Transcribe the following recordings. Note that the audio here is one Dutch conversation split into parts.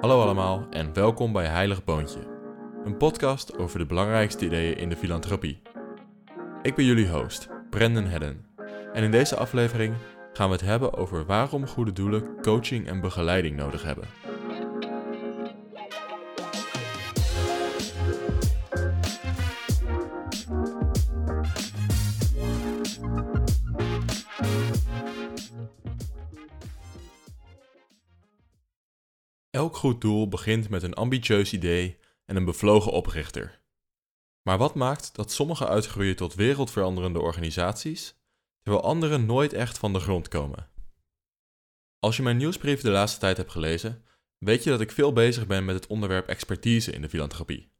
Hallo allemaal en welkom bij Heilig Boontje, een podcast over de belangrijkste ideeën in de filantropie. Ik ben jullie host, Brendan Hedden, en in deze aflevering gaan we het hebben over waarom goede doelen coaching en begeleiding nodig hebben. Goed doel begint met een ambitieus idee en een bevlogen oprichter. Maar wat maakt dat sommige uitgroeien tot wereldveranderende organisaties, terwijl andere nooit echt van de grond komen? Als je mijn nieuwsbrief de laatste tijd hebt gelezen, weet je dat ik veel bezig ben met het onderwerp expertise in de filantropie.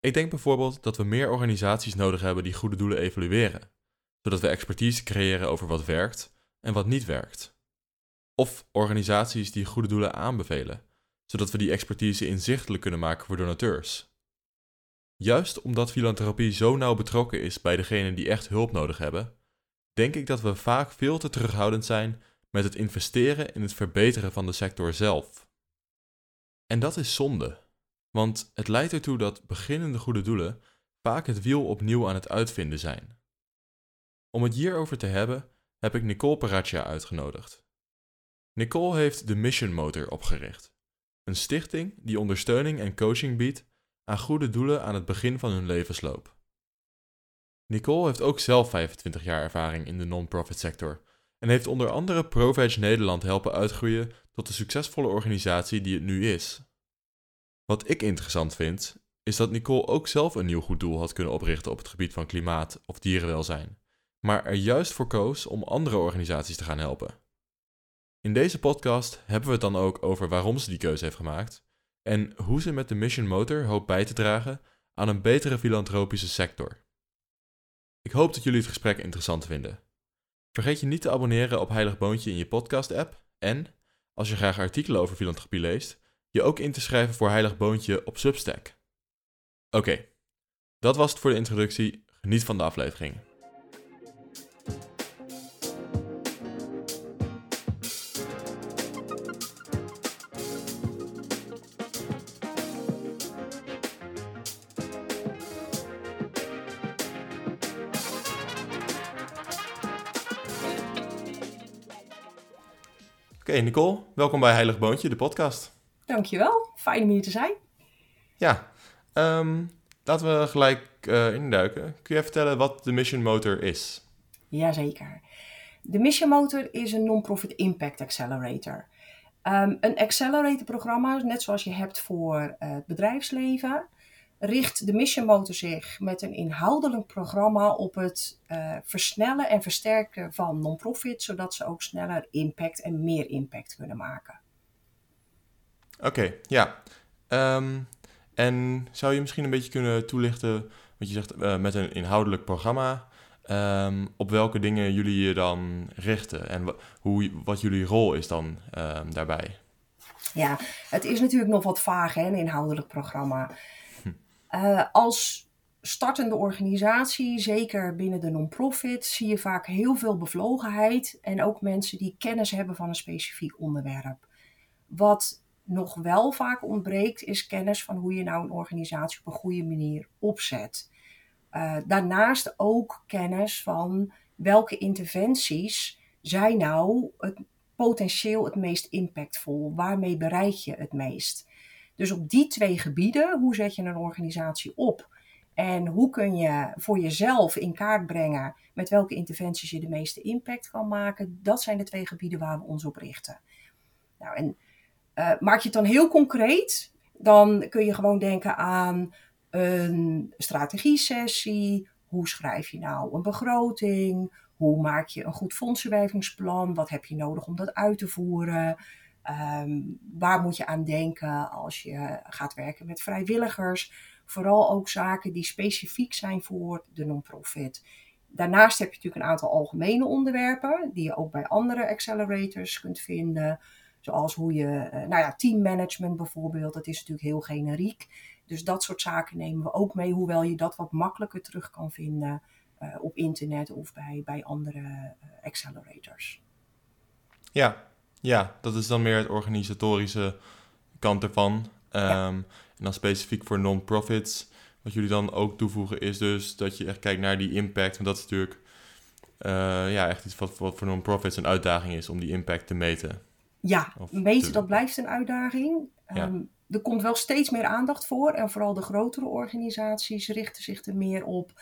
Ik denk bijvoorbeeld dat we meer organisaties nodig hebben die goede doelen evalueren, zodat we expertise creëren over wat werkt en wat niet werkt. Of organisaties die goede doelen aanbevelen, zodat we die expertise inzichtelijk kunnen maken voor donateurs. Juist omdat filantropie zo nauw betrokken is bij degenen die echt hulp nodig hebben, denk ik dat we vaak veel te terughoudend zijn met het investeren in het verbeteren van de sector zelf. En dat is zonde, want het leidt ertoe dat beginnende goede doelen vaak het wiel opnieuw aan het uitvinden zijn. Om het hierover te hebben, heb ik Nicole Paraccia uitgenodigd. Nicole heeft de Mission Motor opgericht, een stichting die ondersteuning en coaching biedt aan goede doelen aan het begin van hun levensloop. Nicole heeft ook zelf 25 jaar ervaring in de non-profit sector en heeft onder andere ProVeg Nederland helpen uitgroeien tot de succesvolle organisatie die het nu is. Wat ik interessant vind, is dat Nicole ook zelf een nieuw goed doel had kunnen oprichten op het gebied van klimaat of dierenwelzijn, maar er juist voor koos om andere organisaties te gaan helpen. In deze podcast hebben we het dan ook over waarom ze die keuze heeft gemaakt en hoe ze met de Mission Motor hoopt bij te dragen aan een betere filantropische sector. Ik hoop dat jullie het gesprek interessant vinden. Vergeet je niet te abonneren op Heilig Boontje in je podcast-app en, als je graag artikelen over filantropie leest, je ook in te schrijven voor Heilig Boontje op Substack. Oké, dat was het voor de introductie. Geniet van de aflevering. Oké, Nicole, welkom bij Heilig Boontje, de podcast. Dankjewel, fijn om hier te zijn. Ja, ehm, laten we gelijk uh, induiken. Kun je vertellen wat de Mission Motor is? Jazeker. De Mission Motor is een non-profit impact accelerator. Um, een accelerator-programma, net zoals je hebt voor uh, het bedrijfsleven, richt de Mission Motor zich met een inhoudelijk programma op het uh, versnellen en versterken van non-profit, zodat ze ook sneller impact en meer impact kunnen maken. Oké, ja. Um, en zou je misschien een beetje kunnen toelichten, wat je zegt, uh, met een inhoudelijk programma, um, op welke dingen jullie je dan richten en hoe, wat jullie rol is dan um, daarbij? Ja, het is natuurlijk nog wat vaag, hè, een inhoudelijk programma. Uh, als startende organisatie, zeker binnen de non-profit, zie je vaak heel veel bevlogenheid en ook mensen die kennis hebben van een specifiek onderwerp. Wat nog wel vaak ontbreekt, is kennis van hoe je nou een organisatie op een goede manier opzet. Uh, daarnaast ook kennis van welke interventies zijn nou het potentieel het meest impactvol, waarmee bereik je het meest. Dus op die twee gebieden, hoe zet je een organisatie op? En hoe kun je voor jezelf in kaart brengen met welke interventies je de meeste impact kan maken? Dat zijn de twee gebieden waar we ons op richten. Nou, en uh, maak je het dan heel concreet, dan kun je gewoon denken aan een strategie-sessie. Hoe schrijf je nou een begroting? Hoe maak je een goed fondsenwervingsplan? Wat heb je nodig om dat uit te voeren? Um, waar moet je aan denken als je gaat werken met vrijwilligers? Vooral ook zaken die specifiek zijn voor de non-profit. Daarnaast heb je natuurlijk een aantal algemene onderwerpen die je ook bij andere accelerators kunt vinden. Zoals hoe je, uh, nou ja, teammanagement bijvoorbeeld, dat is natuurlijk heel generiek. Dus dat soort zaken nemen we ook mee, hoewel je dat wat makkelijker terug kan vinden uh, op internet of bij, bij andere uh, accelerators. Ja, ja, dat is dan meer het organisatorische kant ervan. Ehm, en dan specifiek voor non-profits. Wat jullie dan ook toevoegen is dus dat je echt kijkt naar die impact. Want dat is natuurlijk uh, ja, echt iets wat, wat voor non-profits een uitdaging is om die impact te meten. Ja, meten dat blijft een uitdaging. Ehm, er komt wel steeds meer aandacht voor. En vooral de grotere organisaties richten zich er meer op.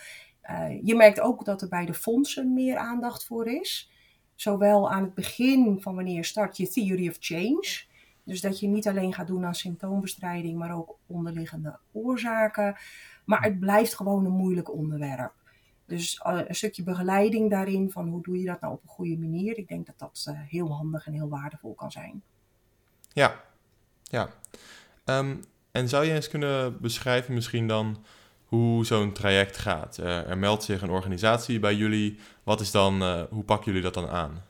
Uh, je merkt ook dat er bij de fondsen meer aandacht voor is. Zowel aan het begin van wanneer start je theory of change. Dus dat je niet alleen gaat doen aan symptoombestrijding, maar ook onderliggende oorzaken. Maar het blijft gewoon een moeilijk onderwerp. Dus eh, een stukje begeleiding daarin van hoe doe je dat nou op een goede manier. Ik denk dat dat uh, heel handig en heel waardevol kan zijn. Ja, ja. Um, en zou je eens kunnen beschrijven misschien dan hoe zo'n traject gaat? Uh, er meldt zich een organisatie bij jullie. Wat is dan, hoe pakken jullie dat dan aan?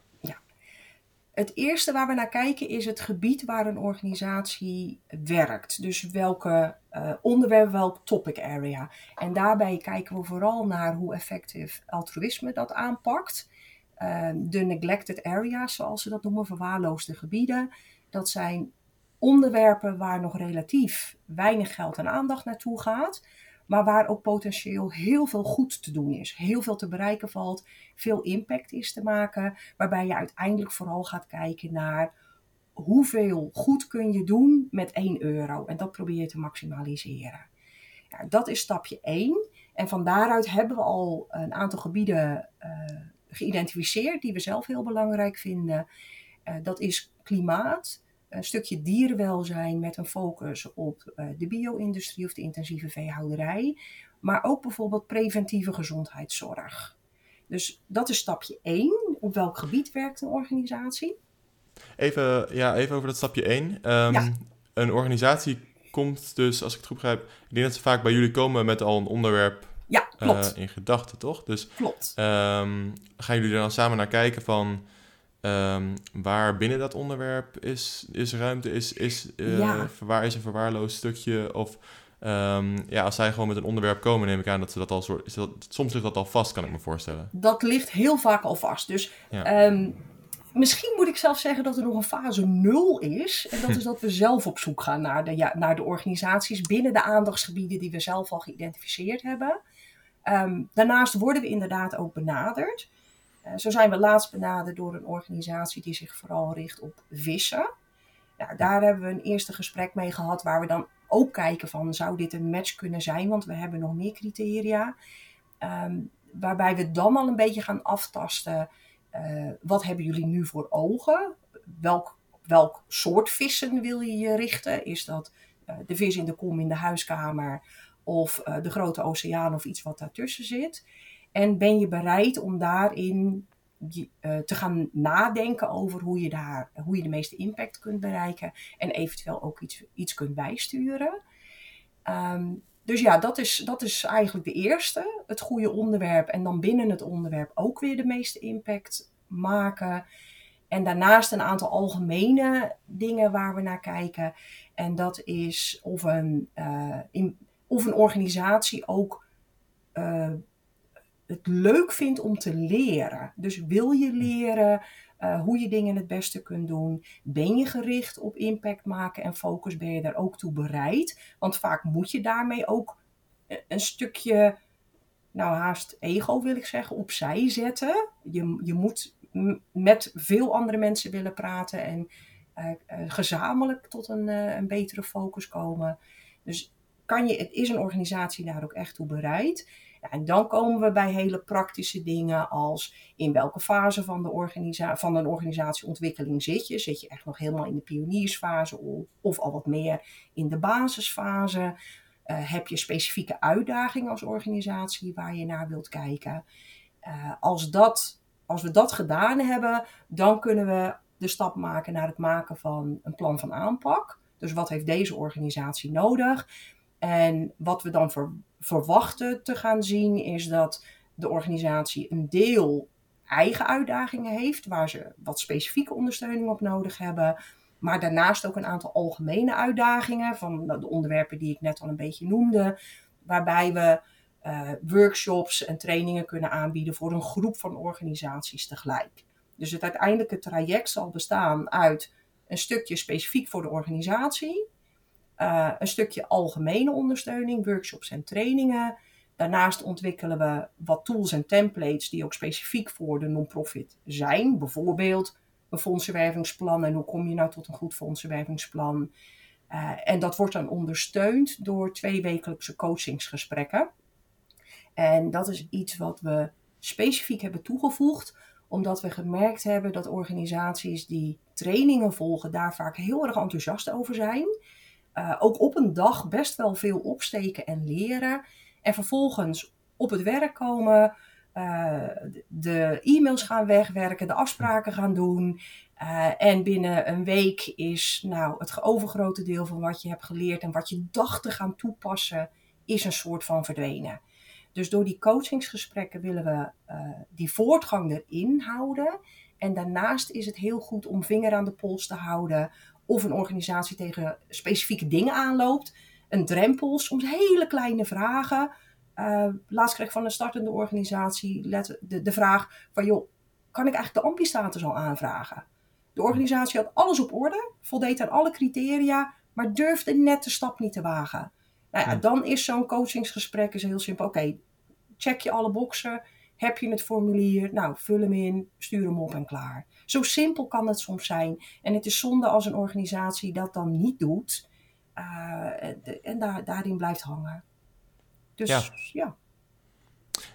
Het eerste waar we naar kijken is het gebied waar een organisatie werkt. Dus welke uh, onderwerp, welk topic area. En daarbij kijken we vooral naar hoe effectief altruïsme dat aanpakt. Uh, de neglected areas, zoals ze dat noemen, verwaarloosde gebieden. Dat zijn onderwerpen waar nog relatief weinig geld en aandacht naartoe gaat maar waar ook potentieel heel veel goed te doen is. Heel veel te bereiken valt, veel impact is te maken, waarbij je uiteindelijk vooral gaat kijken naar hoeveel goed kun je doen met 1 euro. En dat probeer je te maximaliseren. Ja, dat is stapje 1. En van daaruit hebben we al een aantal gebieden uh, geïdentificeerd die we zelf heel belangrijk vinden. Uh, dat is klimaat, een stukje dierenwelzijn met een focus op uh, de bio-industrie of de intensieve veehouderij. Maar ook bijvoorbeeld preventieve gezondheidszorg. Dus dat is stapje 1. Op welk gebied werkt een organisatie? Even, ja, even over dat stapje 1. Um, ehm, ja. Een organisatie komt dus, als ik het goed begrijp, ik denk dat ze vaak bij jullie komen met al een onderwerp ja, klopt. Uh, in gedachten, toch? Dus klopt. Um, gaan jullie er dan samen naar kijken van Um, waar binnen dat onderwerp is, is ruimte, is, is, uh, ja. waar is een verwaarloosd stukje? Of um, ja, als zij gewoon met een onderwerp komen, neem ik aan dat ze dat al soort. Is dat, soms ligt dat al vast, kan ik me voorstellen. Dat ligt heel vaak al vast. Dus ja. um, misschien moet ik zelf zeggen dat er nog een fase nul is. En dat is dat we zelf op zoek gaan naar de, ja, naar de organisaties binnen de aandachtsgebieden die we zelf al geïdentificeerd hebben. daarnaast worden we inderdaad ook benaderd. Eh, zo zijn we laatst benaderd door een organisatie die zich vooral richt op vissen. Daar hebben we een eerste gesprek mee gehad waar we dan ook kijken van zou dit een match kunnen zijn, want we hebben nog meer criteria. Um, waarbij we dan al een beetje gaan aftasten, uh, wat hebben jullie nu voor ogen? Welk, welk soort vissen wil je je richten? Is dat uh, de vis in de kom in de huiskamer of de grote oceaan of iets wat daartussen zit? En ben je bereid om daarin uh, te gaan nadenken over hoe je, daar, hoe je de meeste impact kunt bereiken en eventueel ook iets, iets kunt bijsturen. Um, dus ja, dat is, dat is eigenlijk de eerste, het goede onderwerp. En dan binnen het onderwerp ook weer de meeste impact maken. En daarnaast een aantal algemene dingen waar we naar kijken. En dat is of een, in, of een organisatie ook uh, het leuk vindt om te leren. Dus wil je leren uh, hoe je dingen het beste kunt doen? Ben je gericht op impact maken en focus? Ben je daar ook toe bereid? Want vaak moet je daarmee ook een stukje, nou haast ego wil ik zeggen, opzij zetten. Je, je moet met veel andere mensen willen praten en uh, uh, gezamenlijk tot een, een betere focus komen. Dus kan je, het is een organisatie daar ook echt toe bereid. En dan komen we bij hele praktische dingen als in welke fase van, de organisa van een organisatieontwikkeling zit je. Zit je echt nog helemaal in de pioniersfase of, of al wat meer in de basisfase? Uh, heb je specifieke uitdagingen als organisatie waar je naar wilt kijken? Uh, als, dat, als we dat gedaan hebben, dan kunnen we de stap maken naar het maken van een plan van aanpak. Dus wat heeft deze organisatie nodig? En wat we dan ver, verwachten te gaan zien is dat de organisatie een deel eigen uitdagingen heeft, waar ze wat specifieke ondersteuning op nodig hebben. Maar daarnaast ook een aantal algemene uitdagingen van de onderwerpen die ik net al een beetje noemde, waarbij we uh, workshops en trainingen kunnen aanbieden voor een groep van organisaties tegelijk. Dus het uiteindelijke traject zal bestaan uit een stukje specifiek voor de organisatie, Uh, een stukje algemene ondersteuning, workshops en trainingen. Daarnaast ontwikkelen we wat tools en templates die ook specifiek voor de non-profit zijn. Bijvoorbeeld een fondsenwervingsplan en hoe kom je nou tot een goed fondsenwervingsplan. Uh, en dat wordt dan ondersteund door twee wekelijkse coachingsgesprekken. En dat is iets wat we specifiek hebben toegevoegd, omdat we gemerkt hebben dat organisaties die trainingen volgen daar vaak heel erg enthousiast over zijn. Uh, ook op een dag best wel veel opsteken en leren. En vervolgens op het werk komen, uh, de e-mails gaan wegwerken, de afspraken gaan doen. Uh, en binnen een week is nou, het overgrote deel van wat je hebt geleerd en wat je dacht te gaan toepassen, is een soort van verdwenen. Dus door die coachingsgesprekken willen we die voortgang erin houden. En daarnaast is het heel goed om vinger aan de pols te houden of een organisatie tegen specifieke dingen aanloopt. Een drempel, soms hele kleine vragen. Uh, laatst kreeg ik van een startende organisatie let, de, de vraag van joh, kan ik eigenlijk de AMPI-status al aanvragen? De organisatie had alles op orde, voldeed aan alle criteria, maar durfde net de stap niet te wagen. Nou ja, dan is zo'n coachingsgesprek is heel simpel. Oké, okay, check je alle boxen, heb je het formulier, nou vul hem in, stuur hem op en klaar. Zo simpel kan het soms zijn. En het is zonde als een organisatie dat dan niet doet uh, en daar, daarin blijft hangen. Dus ja. ja.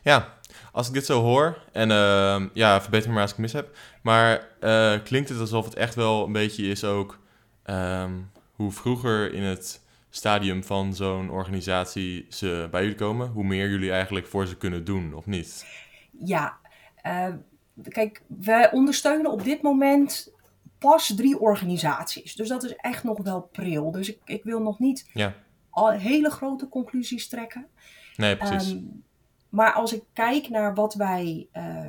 Ja, als ik dit zo hoor, en uh, ja, verbeter me maar als ik mis heb, maar uh, klinkt het alsof het echt wel een beetje is ook um, hoe vroeger in het stadium van zo'n organisatie ze bij jullie komen, hoe meer jullie eigenlijk voor ze kunnen doen, of niet? Ja, uh, kijk, wij ondersteunen op dit moment pas drie organisaties. Dus dat is echt nog wel pril. Dus ik, ik wil nog niet ja. al hele grote conclusies trekken. Nee, precies. Um, maar als ik kijk naar wat wij uh,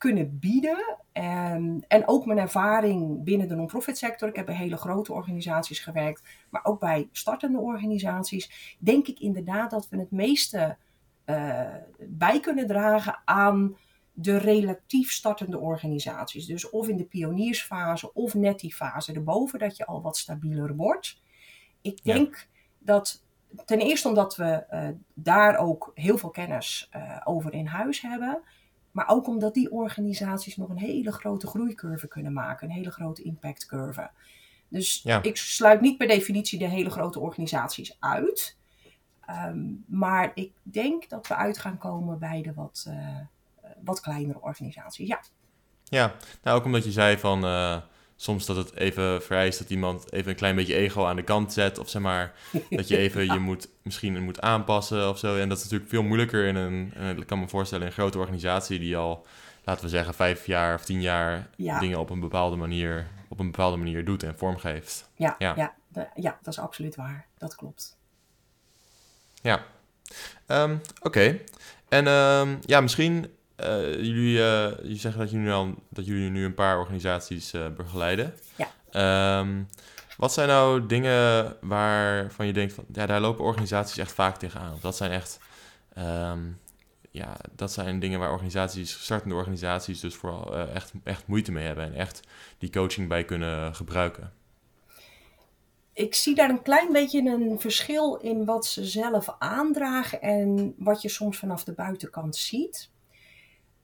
kunnen bieden. En, en ook mijn ervaring binnen de non-profit sector. Ik heb bij hele grote organisaties gewerkt. Maar ook bij startende organisaties. Denk ik inderdaad dat we het meeste uh, bij kunnen dragen aan de relatief startende organisaties. Dus of in de pioniersfase of net die fase erboven, dat je al wat stabieler wordt. Ik denk ja. dat ten eerste omdat we uh, daar ook heel veel kennis uh, over in huis hebben. Maar ook omdat die organisaties nog een hele grote groeicurve kunnen maken, een hele grote impactcurve. Dus ja. ik sluit niet per definitie de hele grote organisaties uit. Um, maar ik denk dat we uit gaan komen bij de wat, uh, wat kleinere organisaties. Ja. Ja, nou ook omdat je zei van uh, soms dat het even vereist dat iemand even een klein beetje ego aan de kant zet. Of zeg maar dat je even ja. je moet misschien moet aanpassen of zo. En dat is natuurlijk veel moeilijker in een, ik kan me voorstellen, een grote organisatie die al, laten we zeggen, vijf jaar of tien jaar ja. dingen op een bepaalde manier op een bepaalde manier doet en vormgeeft. Ja, ja. ja, de, ja dat is absoluut waar. Dat klopt. Ja, um, oké. Okay. En um, ja, misschien jullie, uh, jullie zeggen dat jullie, al, dat jullie nu een paar organisaties uh, begeleiden. Ja. Um, wat zijn nou dingen waarvan je denkt van ja, daar lopen organisaties echt vaak tegenaan? Dat zijn echt, ja, dat zijn dingen waar organisaties, startende organisaties, dus vooral echt, echt moeite mee hebben en echt die coaching bij kunnen gebruiken ik zie daar een klein beetje een verschil in wat ze zelf aandragen en wat je soms vanaf de buitenkant ziet.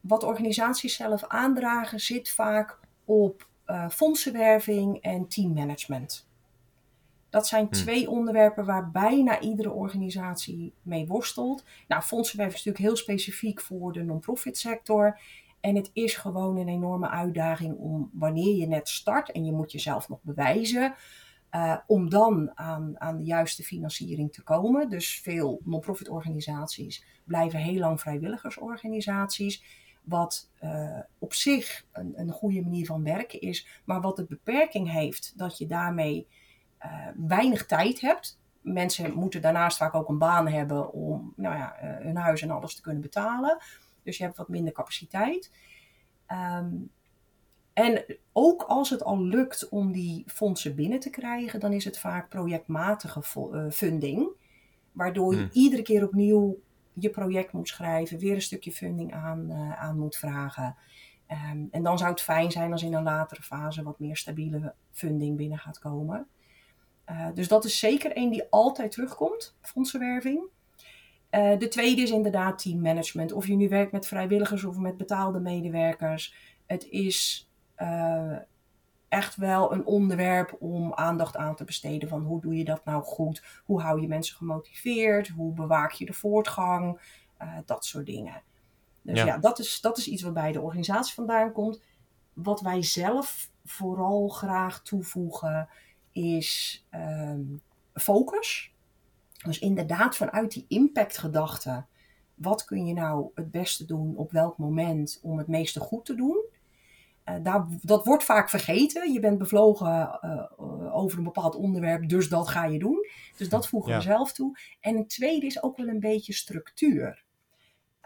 Wat organisaties zelf aandragen zit vaak op uh, fondsenwerving en teammanagement. Dat zijn twee onderwerpen waar bijna iedere organisatie mee worstelt. Nou, fondsenwerving is natuurlijk heel specifiek voor de non-profit sector. En het is gewoon een enorme uitdaging om wanneer je net start en je moet jezelf nog bewijzen, uh, om dan aan, aan de juiste financiering te komen. Dus veel non-profit organisaties blijven heel lang vrijwilligersorganisaties. Wat uh, op zich een, een goede manier van werken is, maar wat de beperking heeft dat je daarmee uh, weinig tijd hebt. Mensen moeten daarnaast vaak ook een baan hebben om nou ja, hun huis en alles te kunnen betalen. Dus je hebt wat minder capaciteit. Um, en ook als het al lukt om die fondsen binnen te krijgen, dan is het vaak projectmatige funding. Waardoor je hmm. iedere keer opnieuw je project moet schrijven, weer een stukje funding aan, uh, aan moet vragen. Um, en dan zou het fijn zijn als in een latere fase wat meer stabiele funding binnen gaat komen. Uh, dus dat is zeker één die altijd terugkomt, fondsenwerving. Uh, de tweede is inderdaad teammanagement. Of je nu werkt met vrijwilligers of met betaalde medewerkers. Het is echt wel een onderwerp om aandacht aan te besteden. Van hoe doe je dat nou goed? Hoe hou je mensen gemotiveerd? Hoe bewaak je de voortgang? dat soort dingen. Dus ja, ja dat, is, dat is iets wat bij de organisatie vandaan komt. Wat wij zelf vooral graag toevoegen is um, focus. Dus inderdaad vanuit die impactgedachte. Wat kun je nou het beste doen op welk moment om het meeste goed te doen? Uh, daar, dat wordt vaak vergeten. Je bent bevlogen uh, over een bepaald onderwerp, dus dat ga je doen. Dus dat voegen we zelf toe. En een tweede is ook wel een beetje structuur.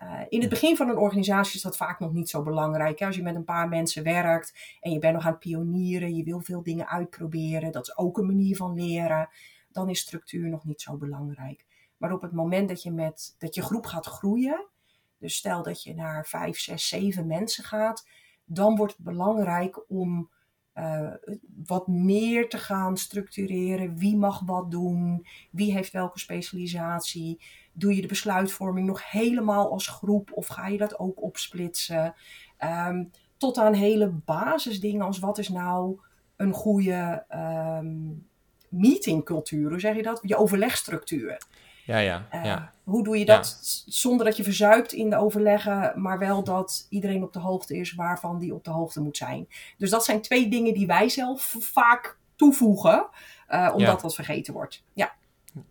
Uh, in het begin van een organisatie is dat vaak nog niet zo belangrijk. Hè? Als je met een paar mensen werkt en je bent nog aan het pionieren, je wil veel dingen uitproberen, dat is ook een manier van leren, dan is structuur nog niet zo belangrijk. Maar op het moment dat je met dat je groep gaat groeien, dus stel dat je naar vijf, zes, zeven mensen gaat, dan wordt het belangrijk om uh, wat meer te gaan structureren. Wie mag wat doen? Wie heeft welke specialisatie? Doe je de besluitvorming nog helemaal als groep of ga je dat ook opsplitsen? Um, tot aan hele basisdingen als wat is nou een goede um, meetingcultuur? Hoe zeg je dat? Je overlegstructuur. Ja, ja, uh, ja. Hoe doe je dat zonder dat je verzuipt in de overleggen, maar wel dat iedereen op de hoogte is waarvan die op de hoogte moet zijn? Dus dat zijn twee dingen die wij zelf vaak toevoegen, uh, omdat ja. dat vergeten wordt. Ja.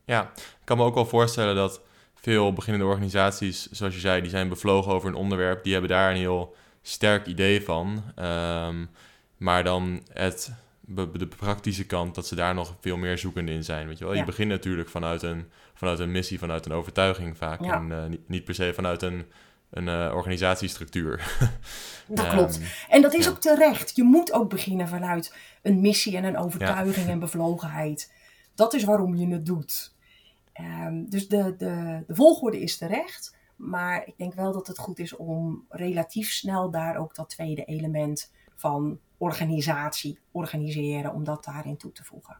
ja, ik kan me ook wel voorstellen dat veel beginnende organisaties, zoals je zei, die zijn bevlogen over een onderwerp. Die hebben daar een heel sterk idee van. Um, maar dan het, de praktische kant, dat ze daar nog veel meer zoekende in zijn. Weet je, wel? Ja. je begint natuurlijk vanuit een, vanuit een missie, vanuit een overtuiging vaak. Ja. En uh, niet, niet, per se vanuit een, een uh, organisatiestructuur. dat um, klopt. En dat is ja. ook terecht. Je moet ook beginnen vanuit een missie en een overtuiging en bevlogenheid. Dat is waarom je het doet. Um, dus de, de, de volgorde is terecht. Maar ik denk wel dat het goed is om relatief snel daar ook dat tweede element van organisatie, organiseren, om dat daarin toe te voegen.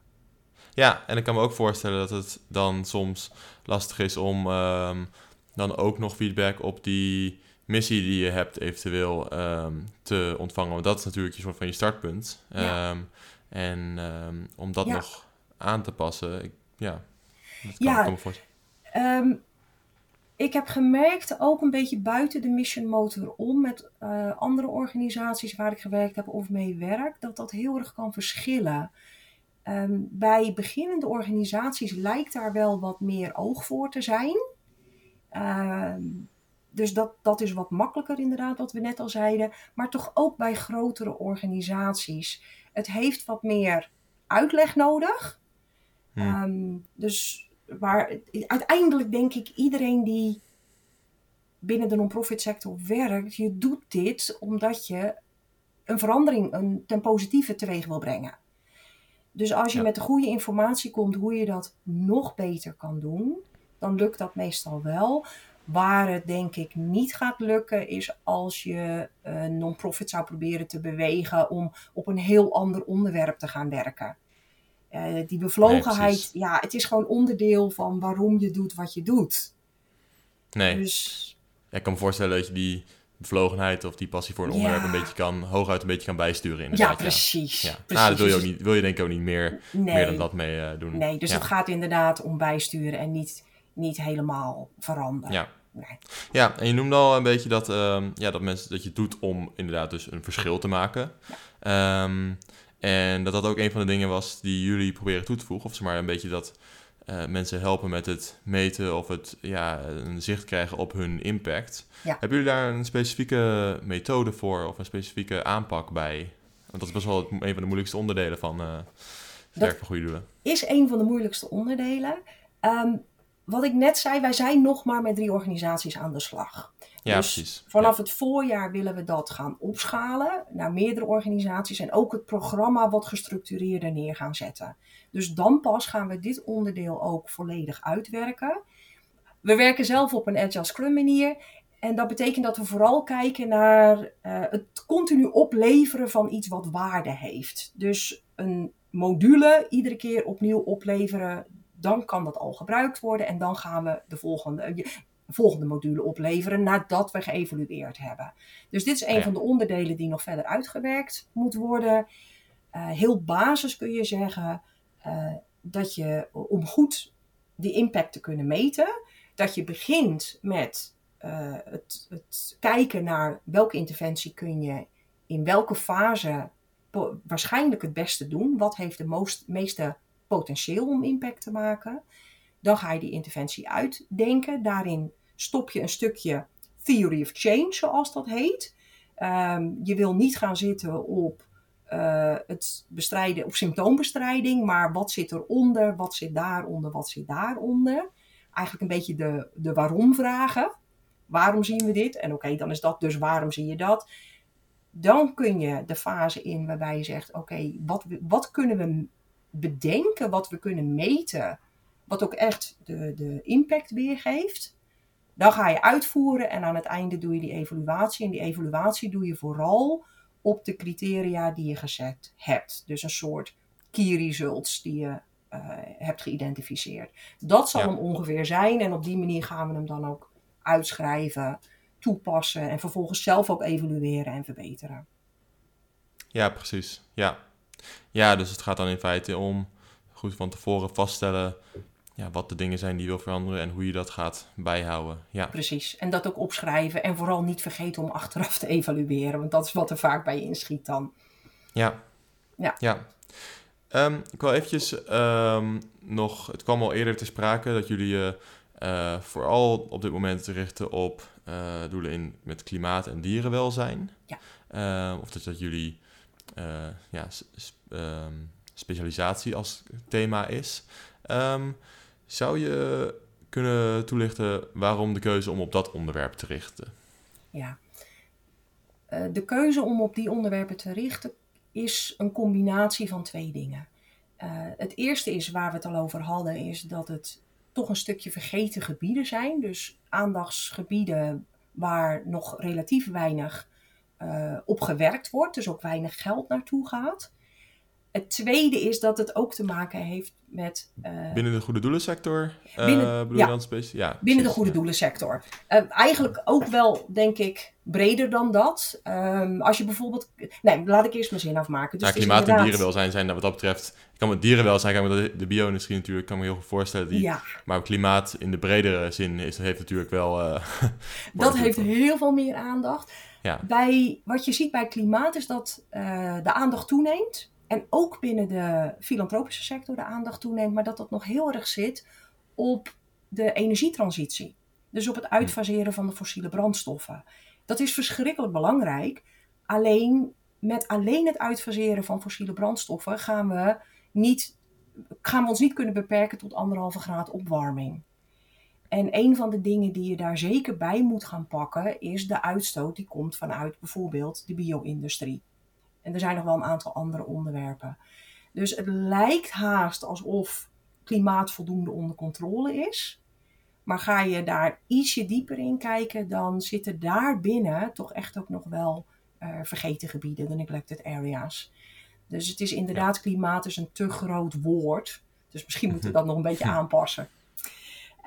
Ja, en ik kan me ook voorstellen dat het dan soms lastig is om um, dan ook nog feedback op die missie die je hebt eventueel um, te ontvangen. Want dat is natuurlijk een soort van je startpunt. Ja. Um, en om dat ja. nog aan te passen, ik, ja, ja, um, ik heb gemerkt, ook een beetje buiten de mission motor om, met uh, andere organisaties waar ik gewerkt heb of mee werk, dat dat heel erg kan verschillen. Um, bij beginnende organisaties lijkt daar wel wat meer oog voor te zijn. Um, dus dat, dat is wat makkelijker inderdaad, wat we net al zeiden. Maar toch ook bij grotere organisaties. Het heeft wat meer uitleg nodig. Hmm. Um, dus waar uiteindelijk denk ik iedereen die binnen de non-profit sector werkt, je doet dit omdat je een verandering een, ten positieve teweeg wil brengen. Dus als je ja. met de goede informatie komt hoe je dat nog beter kan doen, dan lukt dat meestal wel. Waar het denk ik niet gaat lukken, is als je een non-profit zou proberen te bewegen om op een heel ander onderwerp te gaan werken. Uh, die bevlogenheid, nee, ja, het is gewoon onderdeel van waarom je doet wat je doet. Nee. Dus... Ik kan me voorstellen dat je die bevlogenheid of die passie voor een onderwerp ja. een beetje kan, hooguit een beetje kan bijsturen. Inderdaad, ja, precies. Ja. precies. Nou, dat wil je, ook niet, wil je denk ik ook niet meer, nee. meer dan dat mee uh, doen. Nee, dus het gaat inderdaad om bijsturen en niet, niet helemaal veranderen. Ja. Nee. Ja, en je noemde al een beetje dat, um, ja, dat, mensen, dat je het doet om inderdaad dus een verschil te maken. Ja. Um, en dat dat ook een van de dingen was die jullie proberen toe te voegen. Of zeg maar een beetje dat uh, mensen helpen met het meten of het ja, een zicht krijgen op hun impact. Ja. Hebben jullie daar een specifieke methode voor of een specifieke aanpak bij? Want dat is best wel het, een van de moeilijkste onderdelen van uh, werk van goede doelen. Is een van de moeilijkste onderdelen. Um, wat ik net zei, wij zijn nog maar met drie organisaties aan de slag. Ja, dus precies. vanaf ja. het voorjaar willen we dat gaan opschalen naar meerdere organisaties en ook het programma wat gestructureerder neer gaan zetten. Dus dan pas gaan we dit onderdeel ook volledig uitwerken. We werken zelf op een Agile Scrum manier. En dat betekent dat we vooral kijken naar uh, het continu opleveren van iets wat waarde heeft. Dus een module iedere keer opnieuw opleveren, dan kan dat al gebruikt worden en dan gaan we de volgende, volgende module opleveren nadat we geëvalueerd hebben. Dus dit is een van de onderdelen die nog verder uitgewerkt moet worden. Uh, heel basis kun je zeggen uh, dat je om goed die impact te kunnen meten, dat je begint met uh, het, het, kijken naar welke interventie kun je in welke fase waarschijnlijk het beste doen. Wat heeft de meeste potentieel om impact te maken? Dan ga je die interventie uitdenken. Daarin stop je een stukje theory of change, zoals dat heet. Um, je wil niet gaan zitten op uh, het bestrijden, op symptoombestrijding, maar wat zit eronder, wat zit daaronder, wat zit daaronder. Eigenlijk een beetje de, de waarom vragen. Waarom zien we dit? En oké, dan is dat dus waarom zie je dat? Dan kun je de fase in waarbij je zegt: oké, wat, wat kunnen we bedenken, wat we kunnen meten, wat ook echt de, de impact weergeeft. Dan ga je uitvoeren en aan het einde doe je die evaluatie. En die evaluatie doe je vooral op de criteria die je gezet hebt. Dus een soort key results die je uh, hebt geïdentificeerd. Dat zal hem ongeveer zijn en op die manier gaan we hem dan ook uitschrijven, toepassen en vervolgens zelf ook evalueren en verbeteren. Ja, precies. Ja. ja, dus het gaat dan in feite om goed van tevoren vaststellen ja, wat de dingen zijn die je wil veranderen en hoe je dat gaat bijhouden. Ja. Precies. En dat ook opschrijven en vooral niet vergeten om achteraf te evalueren, want dat is wat er vaak bij inschiet dan. Ja. Ja. ja. Um, ik wil eventjes um, nog, het kwam al eerder te sprake dat jullie je uh, vooral op dit moment richten op uh, doelen in met klimaat en dierenwelzijn. Ja. Uh, of dat, dat jullie ja, um, specialisatie als thema is. Zou je kunnen toelichten waarom de keuze om op dat onderwerp te richten? Ja, uh, de keuze om op die onderwerpen te richten is een combinatie van twee dingen. Uh, het eerste is waar we het al over hadden, is dat het toch een stukje vergeten gebieden zijn. Dus aandachtsgebieden waar nog relatief weinig uh, op gewerkt wordt, dus ook weinig geld naartoe gaat. Het tweede is dat het ook te maken heeft met. Uh, binnen de goede doelensector? Uh, binnen, ja, ja, binnen de goede doelensector. Uh, eigenlijk ook wel, denk ik, breder dan dat. Um, als je bijvoorbeeld. Nee, laat ik eerst mijn zin afmaken. Dus ja, klimaat inderdaad... en dierenwelzijn zijn wat dat betreft. Ik kan met dierenwelzijn, kan met de bio-industrie natuurlijk, kan me heel goed voorstellen. Die, ja. Maar klimaat in de bredere zin is, heeft natuurlijk wel. dat heeft heel veel meer aandacht. Ja. Bij, wat je ziet bij klimaat is dat de aandacht toeneemt. En ook binnen de filantropische sector de aandacht toeneemt, maar dat dat nog heel erg zit op de energietransitie. Dus op het uitfaseren van de fossiele brandstoffen. Dat is verschrikkelijk belangrijk. Alleen met alleen het uitfaseren van fossiele brandstoffen gaan we, niet, gaan we ons niet kunnen beperken tot anderhalve graad opwarming. En een van de dingen die je daar zeker bij moet gaan pakken, is de uitstoot die komt vanuit bijvoorbeeld de bio-industrie. En er zijn nog wel een aantal andere onderwerpen. Dus het lijkt haast alsof klimaat voldoende onder controle is. Maar ga je daar ietsje dieper in kijken, dan zitten daar binnen toch echt ook nog wel uh, vergeten gebieden, de neglected areas. Dus het is inderdaad, klimaat is een te groot woord. Dus misschien moeten we dat nog een beetje aanpassen.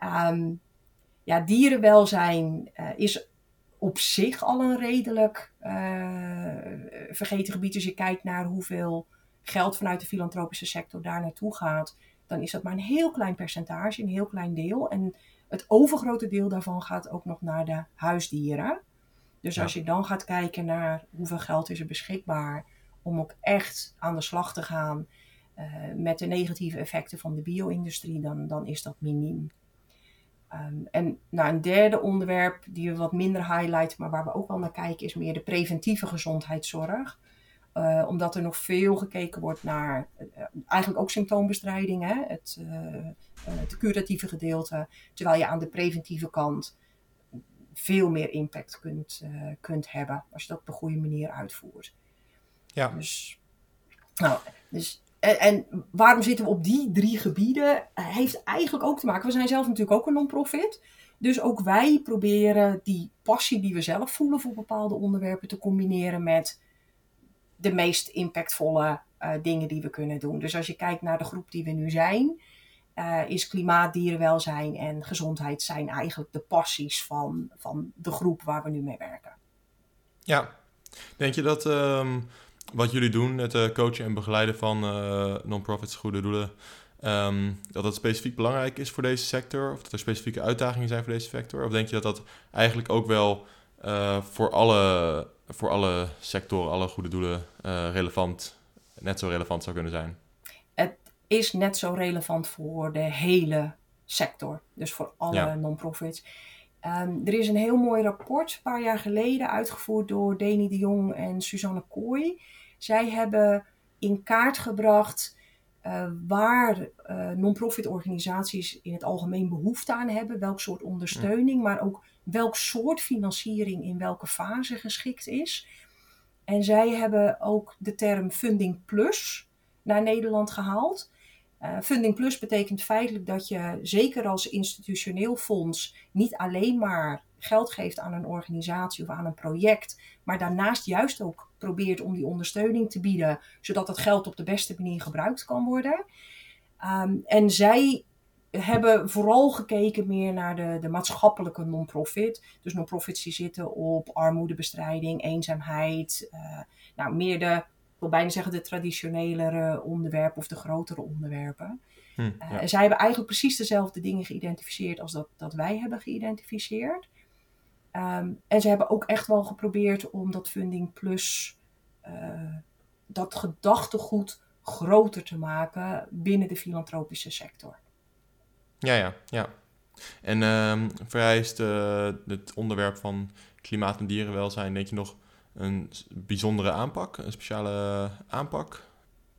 Um, ja, dierenwelzijn uh, is op zich al een redelijk uh, vergeten gebied. Als je kijkt naar hoeveel geld vanuit de filantropische sector daar naartoe gaat, dan is dat maar een heel klein percentage, een heel klein deel. En het overgrote deel daarvan gaat ook nog naar de huisdieren. Dus als je dan gaat kijken naar hoeveel geld is er beschikbaar om ook echt aan de slag te gaan uh, met de negatieve effecten van de bio-industrie, dan, dan is dat miniem. Um, en nou, een derde onderwerp die we wat minder highlighten, maar waar we ook wel naar kijken, is meer de preventieve gezondheidszorg. Uh, omdat er nog veel gekeken wordt naar uh, eigenlijk ook symptoombestrijding, hè? Het, uh, het curatieve gedeelte. Terwijl je aan de preventieve kant veel meer impact kunt, kunt hebben als je dat op een goede manier uitvoert. Ja. Dus, nou, dus en, en, waarom zitten we op die drie gebieden? Heeft eigenlijk ook te maken. We zijn zelf natuurlijk ook een non-profit. Dus ook wij proberen die passie die we zelf voelen voor bepaalde onderwerpen te combineren met de meest impactvolle eh, dingen die we kunnen doen. Dus als je kijkt naar de groep die we nu zijn, uh, is klimaat, dierenwelzijn en gezondheid zijn eigenlijk de passies van, van de groep waar we nu mee werken. Ja, denk je dat ehm, wat jullie doen, het uh, coachen en begeleiden van uh, non-profits, goede doelen, um, dat dat specifiek belangrijk is voor deze sector? Of dat er specifieke uitdagingen zijn voor deze sector? Of denk je dat dat eigenlijk ook wel voor, alle, voor alle sectoren, alle goede doelen relevant, net zo relevant zou kunnen zijn? is net zo relevant voor de hele sector. Dus voor alle non-profits. Um, er is een heel mooi rapport, een paar jaar geleden, uitgevoerd door Deni de Jong en Suzanne Kooi. Zij hebben in kaart gebracht uh, waar uh, non-profit organisaties in het algemeen behoefte aan hebben, welk soort ondersteuning, maar ook welk soort financiering in welke fase geschikt is. En zij hebben ook de term Funding Plus naar Nederland gehaald. Uh, Funding Plus betekent feitelijk dat je, zeker als institutioneel fonds, niet alleen maar geld geeft aan een organisatie of aan een project, maar daarnaast juist ook probeert om die ondersteuning te bieden, zodat het geld op de beste manier gebruikt kan worden. Um, en zij hebben vooral gekeken meer naar de, de maatschappelijke non-profit. Dus non-profits die zitten op armoedebestrijding, eenzaamheid, uh, nou, meer de wil bijna zeggen de traditionelere onderwerpen of de grotere onderwerpen. Hm, eh, ja. uh, zij hebben eigenlijk precies dezelfde dingen geïdentificeerd als dat, dat wij hebben geïdentificeerd. Um, en ze hebben ook echt wel geprobeerd om dat Funding Plus, uh, dat gedachtegoed groter te maken binnen de filantropische sector. Ja, ja, ja. En uh, vereist uh, het onderwerp van klimaat en dierenwelzijn, denk je nog een bijzondere aanpak, een speciale aanpak?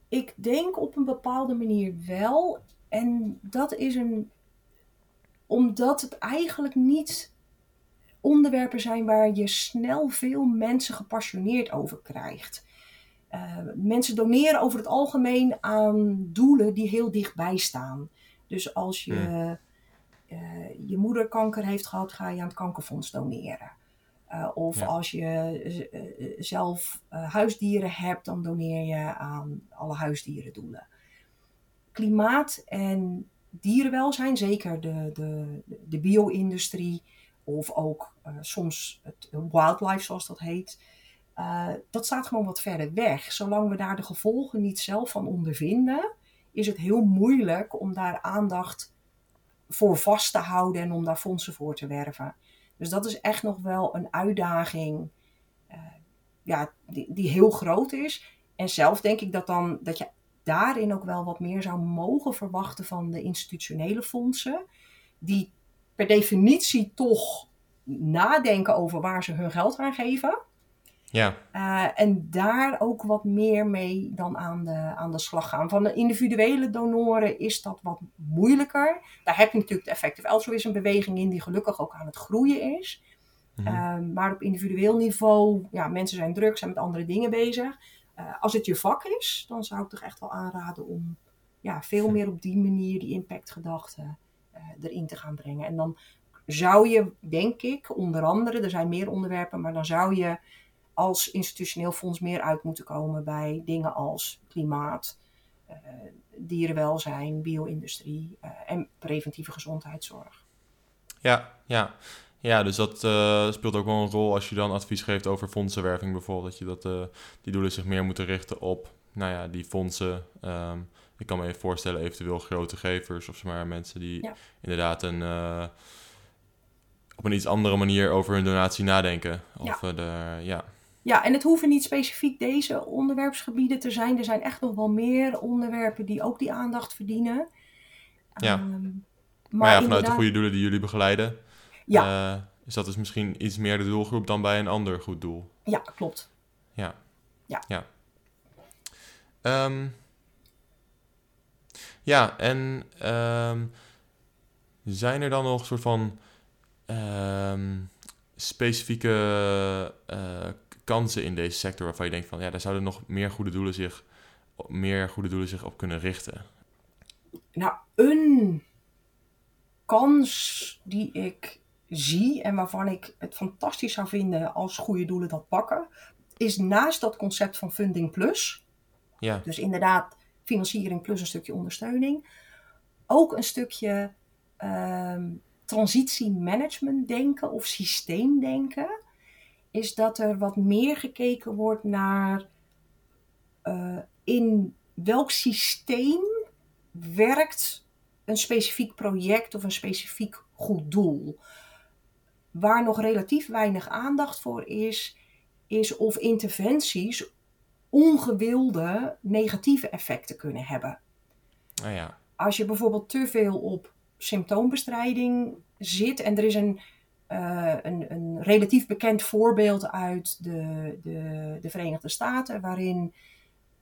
Ik denk op een bepaalde manier wel. En dat is een. omdat het eigenlijk niet onderwerpen zijn waar je snel veel mensen gepassioneerd over krijgt. Uh, mensen doneren over het algemeen aan doelen die heel dichtbij staan. Dus als je hmm. uh, je moeder kanker heeft gehad, ga je aan het kankerfonds doneren. Uh, of ja. als je uh, zelf uh, huisdieren hebt, dan doneer je aan alle huisdierendoelen. Klimaat en dierenwelzijn, zeker de, de, de bio-industrie of ook soms het wildlife zoals dat heet, dat staat gewoon wat verder weg. Zolang we daar de gevolgen niet zelf van ondervinden, is het heel moeilijk om daar aandacht voor vast te houden en om daar fondsen voor te werven. Dus dat is echt nog wel een uitdaging uh, ja, die, die heel groot is. En zelf denk ik dat, dan, dat je daarin ook wel wat meer zou mogen verwachten van de institutionele fondsen. Die per definitie toch nadenken over waar ze hun geld aan geven. Ja. Uh, en daar ook wat meer mee dan aan de, aan de slag gaan. Van de individuele donoren is dat wat moeilijker. Daar heb je natuurlijk de effective altruïsme beweging in, die gelukkig ook aan het groeien is. Mm -hmm. uh, maar op individueel niveau, ja, mensen zijn druk, zijn met andere dingen bezig. Uh, als het je vak is, dan zou ik toch echt wel aanraden om ja, veel meer op die manier die impactgedachte uh, erin te gaan brengen. En dan zou je, denk ik, onder andere, er zijn meer onderwerpen, maar dan zou je als institutioneel fonds meer uit moeten komen bij dingen als klimaat, uh, dierenwelzijn, bio-industrie uh, en preventieve gezondheidszorg. Ja, ja. Ja, dus dat uh, speelt ook wel een rol als je dan advies geeft over fondsenwerving bijvoorbeeld. Dat je dat, die doelen zich meer moeten richten op nou ja, die fondsen. Um, ik kan me even voorstellen, eventueel grote gevers of maar mensen die ja. inderdaad een op een iets andere manier over hun donatie nadenken. Of ja. de, ja. Ja, en het hoeven niet specifiek deze onderwerpsgebieden te zijn. Er zijn echt nog wel meer onderwerpen die ook die aandacht verdienen. Ja. Um, maar, maar, ja, vanuit inderdaad... de goede doelen die jullie begeleiden, ja. Uh, is dat dus misschien iets meer de doelgroep dan bij een ander goed doel. Ja, klopt. Ja. Ja. Ja, um, ja en um, zijn er dan nog soort van specifieke uh, kansen in deze sector waarvan je denkt van ja, daar zouden nog meer goede doelen zich, meer goede doelen zich op kunnen richten? Nou, een kans die ik zie en waarvan ik het fantastisch zou vinden als goede doelen dat pakken, is naast dat concept van Funding Plus Ja. Dus inderdaad, financiering plus een stukje ondersteuning. Ook een stukje ehm transitiemanagement denken of systeemdenken. Is dat er wat meer gekeken wordt naar uh, in welk systeem werkt een specifiek project of een specifiek goed doel. Waar nog relatief weinig aandacht voor is, is of interventies ongewilde negatieve effecten kunnen hebben. Oh ja. Als je bijvoorbeeld te veel op symptoombestrijding zit en er is een, uh, een, een, relatief bekend voorbeeld uit de, de, de Verenigde Staten, waarin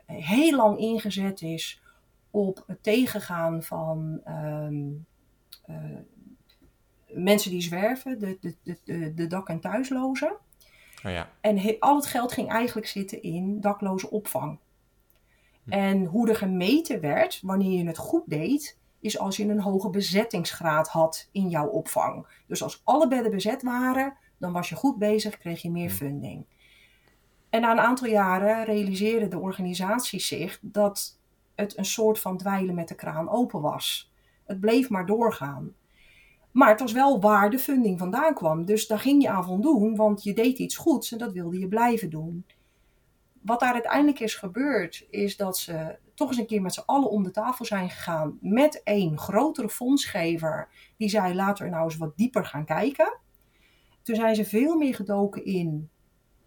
heel lang ingezet is op het tegengaan van um, uh, mensen die zwerven, de, de, de, de dak- en thuislozen. Oh ja. En he, al het geld ging eigenlijk zitten in dakloze opvang. Hm. En hoe er gemeten werd, wanneer je het goed deed, is als je een hoge bezettingsgraad had in jouw opvang. Dus als alle bedden bezet waren, dan was je goed bezig, kreeg je meer funding. En na een aantal jaren realiseerden de organisaties zich dat het een soort van dweilen met de kraan open was. Het bleef maar doorgaan. Maar het was wel waar de funding vandaan kwam. Dus daar ging je aan voldoen, want je deed iets goeds en dat wilde je blijven doen. Wat daar uiteindelijk is gebeurd, is dat ze toch eens een keer met z'n allen om de tafel zijn gegaan met een grotere fondsgever. Die zei: laten we nou eens wat dieper gaan kijken. Toen zijn ze veel meer gedoken in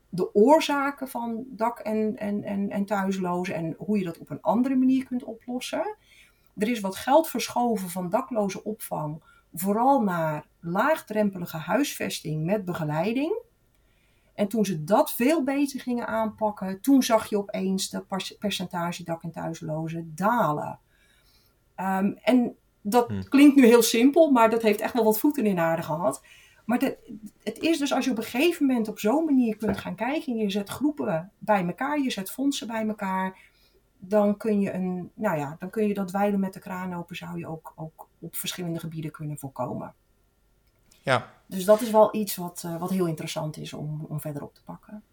de oorzaken van dak- en, en, en, en thuislozen en hoe je dat op een andere manier kunt oplossen. Er is wat geld verschoven van dakloze opvang, vooral naar laagdrempelige huisvesting met begeleiding. En toen ze dat veel beter gingen aanpakken, toen zag je opeens dat percentage dak- en thuislozen dalen. Um, en dat Hm. klinkt nu heel simpel, maar dat heeft echt wel wat voeten in de aarde gehad. Maar de, het is dus als je op een gegeven moment op zo'n manier kunt gaan kijken en je zet groepen bij elkaar, je zet fondsen bij elkaar, dan kun je, een, nou ja, dan kun je dat wijlen met de kraan open, zou je ook, ook op verschillende gebieden kunnen voorkomen. Ja, Dus dat is wel iets wat, uh, wat heel interessant is om, om verder op te pakken.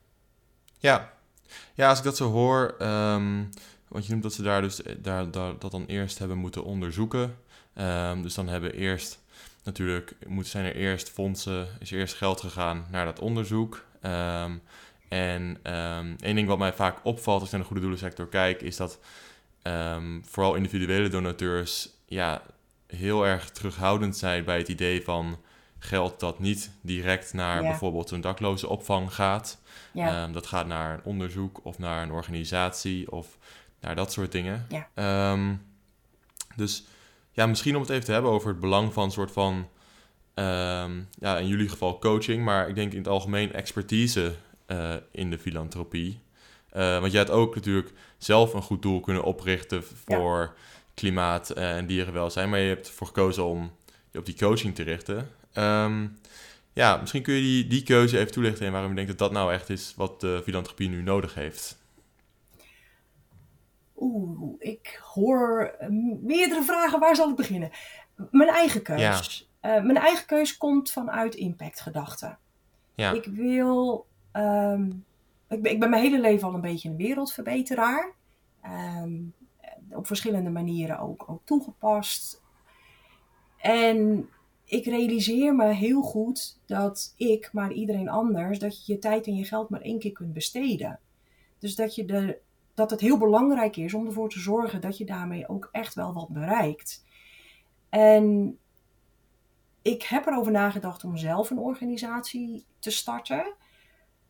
ja. Ja, als ik dat zo hoor, um, want je noemt dat ze daar dus daar, daar, dat dan eerst hebben moeten onderzoeken. Um, dus dan hebben eerst natuurlijk moet, zijn er eerst fondsen, is er eerst geld gegaan naar dat onderzoek. Um, en één ding wat mij vaak opvalt als ik naar de goede doelensector kijk, is dat vooral individuele donateurs ja, heel erg terughoudend zijn bij het idee van geld dat niet direct naar Ja. bijvoorbeeld een dakloze opvang gaat. Ja, Um, dat gaat naar een onderzoek of naar een organisatie of naar dat soort dingen. Ja. Um, dus ja, misschien om het even te hebben over het belang van een soort van, um, ja, in jullie geval coaching, maar ik denk in het algemeen expertise uh, in de filantropie. Uh, want jij had ook natuurlijk zelf een goed doel kunnen oprichten voor klimaat uh, en dierenwelzijn, maar je hebt ervoor gekozen om je op die coaching te richten. Um, ja, misschien kun je die, die keuze even toelichten en waarom je denkt dat dat nou echt is wat de filantropie nu nodig heeft. Oeh, ik hoor meerdere vragen. Waar zal ik beginnen? Mijn eigen keus. Ja. Uh, mijn eigen keus komt vanuit impactgedachten. Ja. Ik wil. Um, ik, ben, ik ben mijn hele leven al een beetje een wereldverbeteraar. Um, op verschillende manieren ook, ook toegepast. En ik realiseer me heel goed dat ik, maar iedereen anders, dat je je tijd en je geld maar één keer kunt besteden. Dus dat, je de, dat het heel belangrijk is om ervoor te zorgen dat je daarmee ook echt wel wat bereikt. En ik heb erover nagedacht om zelf een organisatie te starten.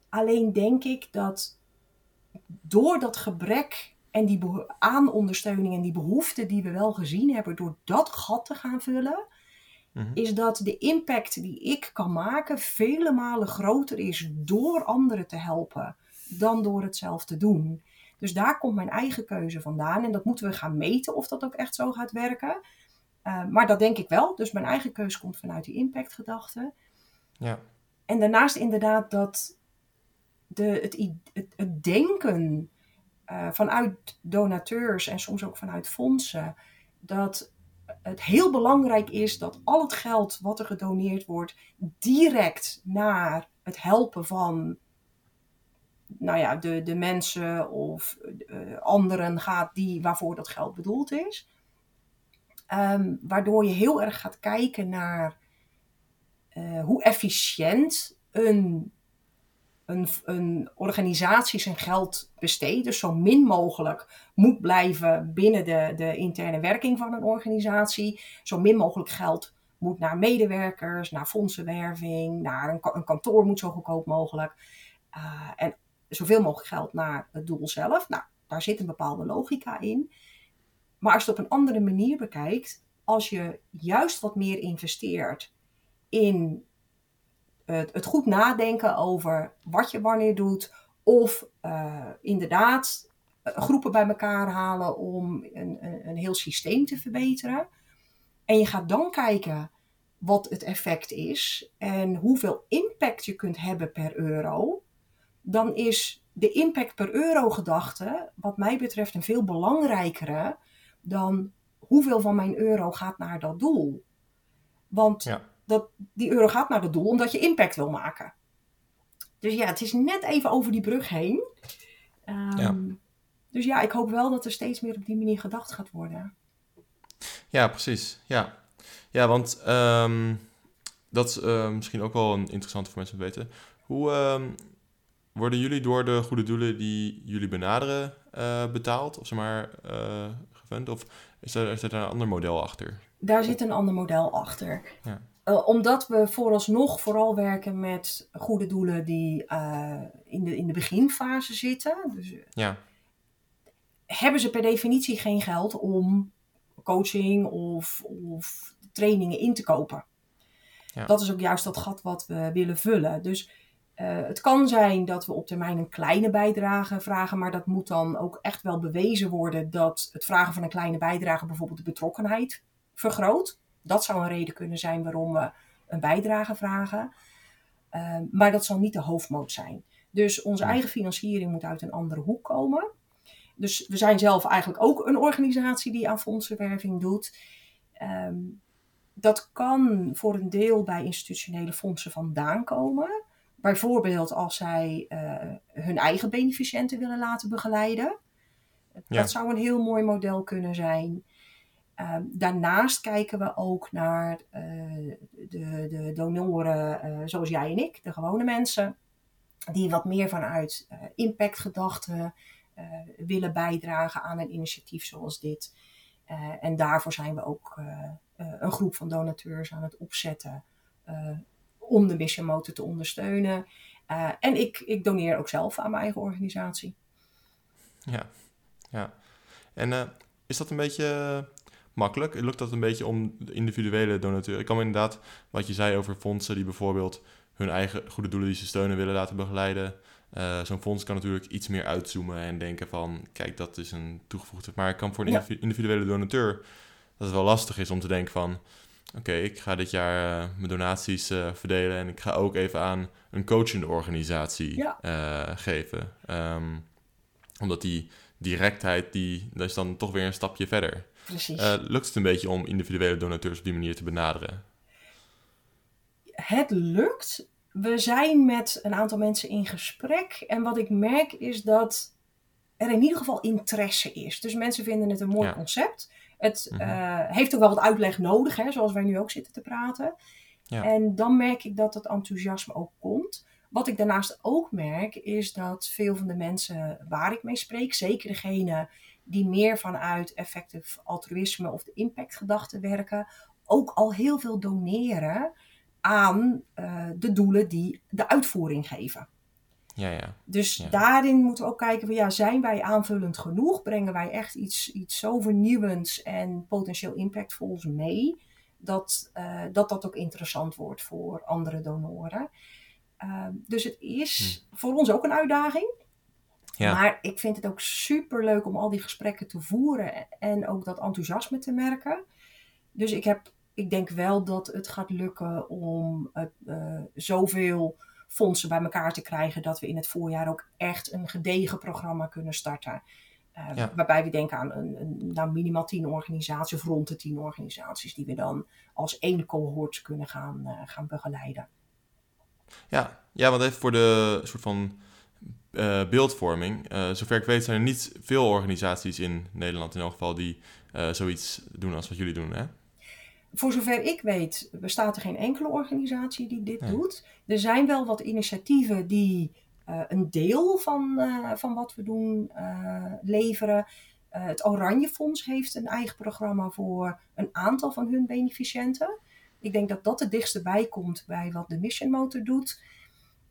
Alleen denk ik dat door dat gebrek en die aan ondersteuning en die behoeften die we wel gezien hebben, door dat gat te gaan vullen, Mhm. is dat de impact die ik kan maken vele malen groter is door anderen te helpen dan door het zelf te doen. Dus daar komt mijn eigen keuze vandaan en dat moeten we gaan meten of dat ook echt zo gaat werken. Uh, maar dat denk ik wel. Dus mijn eigen keuze komt vanuit die impactgedachte. Ja. En daarnaast inderdaad dat de, het, het, het denken uh, vanuit donateurs en soms ook vanuit fondsen, dat het heel belangrijk is dat al het geld wat er gedoneerd wordt direct naar het helpen van nou ja, de, de mensen of uh, anderen gaat die, waarvoor dat geld bedoeld is. Um, waardoor je heel erg gaat kijken naar uh, hoe efficiënt een, een, een organisatie zijn geld besteedt. Dus zo min mogelijk moet blijven binnen de, de interne werking van een organisatie. Zo min mogelijk geld moet naar medewerkers, naar fondsenwerving, naar een, kantoor moet zo goedkoop mogelijk. Uh, en zoveel mogelijk geld naar het doel zelf. Nou, daar zit een bepaalde logica in. Maar als je het op een andere manier bekijkt, als je juist wat meer investeert in het, het goed nadenken over wat je wanneer doet, of uh, inderdaad eh, groepen bij elkaar halen om een, een, een heel systeem te verbeteren. En je gaat dan kijken wat het effect is en hoeveel impact je kunt hebben per euro, dan is de impact per euro gedachte, wat mij betreft, een veel belangrijkere dan hoeveel van mijn euro gaat naar dat doel. Want dat, die euro gaat naar dat doel omdat je impact wil maken. Dus ja, het is net even over die brug heen. Um, ja. Dus ja, ik hoop wel dat er steeds meer op die manier gedacht gaat worden. Ja, precies. Ja, ja want um, dat is uh, misschien ook wel een interessant voor mensen te weten. Hoe um, worden jullie door de goede doelen die jullie benaderen uh, betaald? Of zeg maar uh, gevend? Of is er, is er een ander model achter? Daar zit een ander model achter. Ja. Uh, omdat we vooralsnog vooral werken met goede doelen die in, de, in de beginfase zitten. Dus, ja. Hebben ze per definitie geen geld om coaching of, of trainingen in te kopen. Ja. Dat is ook juist dat gat wat we willen vullen. Dus uh, het kan zijn dat we op termijn een kleine bijdrage vragen, maar dat moet dan ook echt wel bewezen worden dat het vragen van een kleine bijdrage bijvoorbeeld de betrokkenheid vergroot. Dat zou een reden kunnen zijn waarom we een bijdrage vragen. Uh, maar dat zal niet de hoofdmoot zijn. Dus onze eigen financiering moet uit een andere hoek komen. Dus we zijn zelf eigenlijk ook een organisatie die aan fondsenwerving doet. Um, dat kan voor een deel bij institutionele fondsen vandaan komen. Bijvoorbeeld als zij uh, hun eigen beneficiënten willen laten begeleiden. Ja. Dat zou een heel mooi model kunnen zijn. Uh, daarnaast kijken we ook naar uh, de, de, donoren zoals jij en ik, de gewone mensen, die wat meer vanuit impactgedachten willen bijdragen aan een initiatief zoals dit. en daarvoor zijn we ook een groep van donateurs aan het opzetten om de Mission Motor te ondersteunen. En ik, ik doneer ook zelf aan mijn eigen organisatie. Ja, ja. En is dat een beetje makkelijk? Lukt dat een beetje om de individuele donateur? Ik kan me inderdaad, wat je zei over fondsen die bijvoorbeeld hun eigen goede doelen die ze steunen willen laten begeleiden. Uh, Zo'n fonds kan natuurlijk iets meer uitzoomen en denken van, kijk, dat is een toegevoegde. Maar ik kan voor een ja. individuele donateur dat het wel lastig is om te denken van, oké, ik ga dit jaar uh, mijn donaties uh, verdelen en ik ga ook even aan een coachende organisatie ja. geven. Um, omdat die directheid, die, dat is dan toch weer een stapje verder. Precies. lukt het een beetje om individuele donateurs op die manier te benaderen? Het lukt. We zijn met een aantal mensen in gesprek. En wat ik merk is dat er in ieder geval interesse is. Dus mensen vinden het een mooi ja. concept. Het mm -hmm. heeft ook wel wat uitleg nodig, hè, zoals wij nu ook zitten te praten. Ja. En dan merk ik dat het enthousiasme ook komt. Wat ik daarnaast ook merk, is dat veel van de mensen waar ik mee spreek, zeker degene die meer vanuit effectief altruïsme of de impactgedachte werken, ook al heel veel doneren aan uh, de doelen die de uitvoering geven. Ja, ja. Dus ja. daarin moeten we ook kijken van ja, zijn wij aanvullend genoeg? Brengen wij echt iets, iets zo vernieuwends en potentieel impactvols mee? Dat, uh, dat dat ook interessant wordt voor andere donoren. Uh, dus het is hm. voor ons ook een uitdaging. Ja. Maar ik vind het ook super leuk om al die gesprekken te voeren en ook dat enthousiasme te merken. Dus ik, heb, ik denk wel dat het gaat lukken om uh, zoveel fondsen bij elkaar te krijgen, dat we in het voorjaar ook echt een gedegen programma kunnen starten. Uh, ja. Waarbij we denken aan een, een, nou minimaal tien organisaties of rond de tien organisaties die we dan als één cohort kunnen gaan, uh, gaan begeleiden. Ja, ja, want even voor de soort van beeldvorming. zover ik weet zijn er niet veel organisaties in Nederland in elk geval die zoiets doen als wat jullie doen, hè? Voor zover ik weet bestaat er geen enkele organisatie die dit doet. Er zijn wel wat initiatieven die een deel van, van wat we doen leveren. Het Oranje Fonds heeft een eigen programma voor een aantal van hun beneficiënten. Ik denk dat dat het dichtst bij komt bij wat de Mission Motor doet.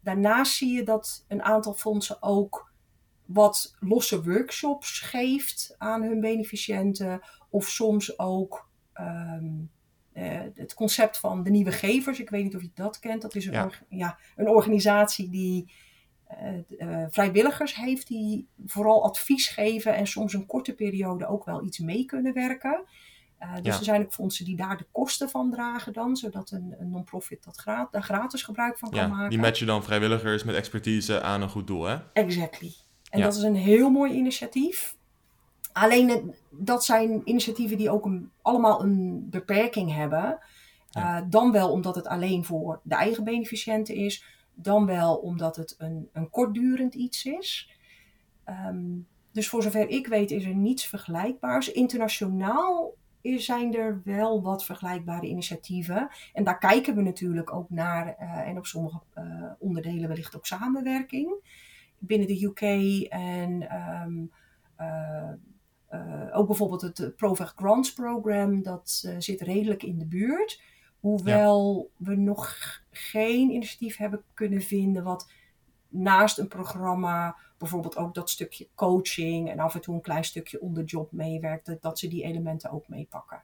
Daarnaast zie je dat een aantal fondsen ook wat losse workshops geeft aan hun beneficiënten. Of soms ook um, uh, het concept van de nieuwe gevers. Ik weet niet of je dat kent. Dat is een, ja. ja een organisatie die uh, vrijwilligers heeft die vooral advies geven en soms een korte periode ook wel iets mee kunnen werken. Uh, dus er zijn ook fondsen die daar de kosten van dragen dan, zodat een, een non-profit dat gratis, daar gratis gebruik van kan ja, maken. Die matchen dan vrijwilligers met expertise aan een goed doel, hè? Exactly. En dat is een heel mooi initiatief. Alleen dat zijn initiatieven die ook een, allemaal een beperking hebben. Ja. dan wel omdat het alleen voor de eigen beneficiënten is dan wel omdat het een, een kortdurend iets is. Ehm, dus voor zover ik weet is er niets vergelijkbaars. Internationaal zijn er wel wat vergelijkbare initiatieven. En daar kijken we natuurlijk ook naar. Uh, en op sommige uh, onderdelen wellicht ook samenwerking. Binnen de UK en um, uh, ook bijvoorbeeld het ProVeg Grants Program. Dat zit redelijk in de buurt. Hoewel we nog geen initiatief hebben kunnen vinden wat naast een programma bijvoorbeeld ook dat stukje coaching en af en toe een klein stukje onder job meewerkt, dat ze die elementen ook meepakken.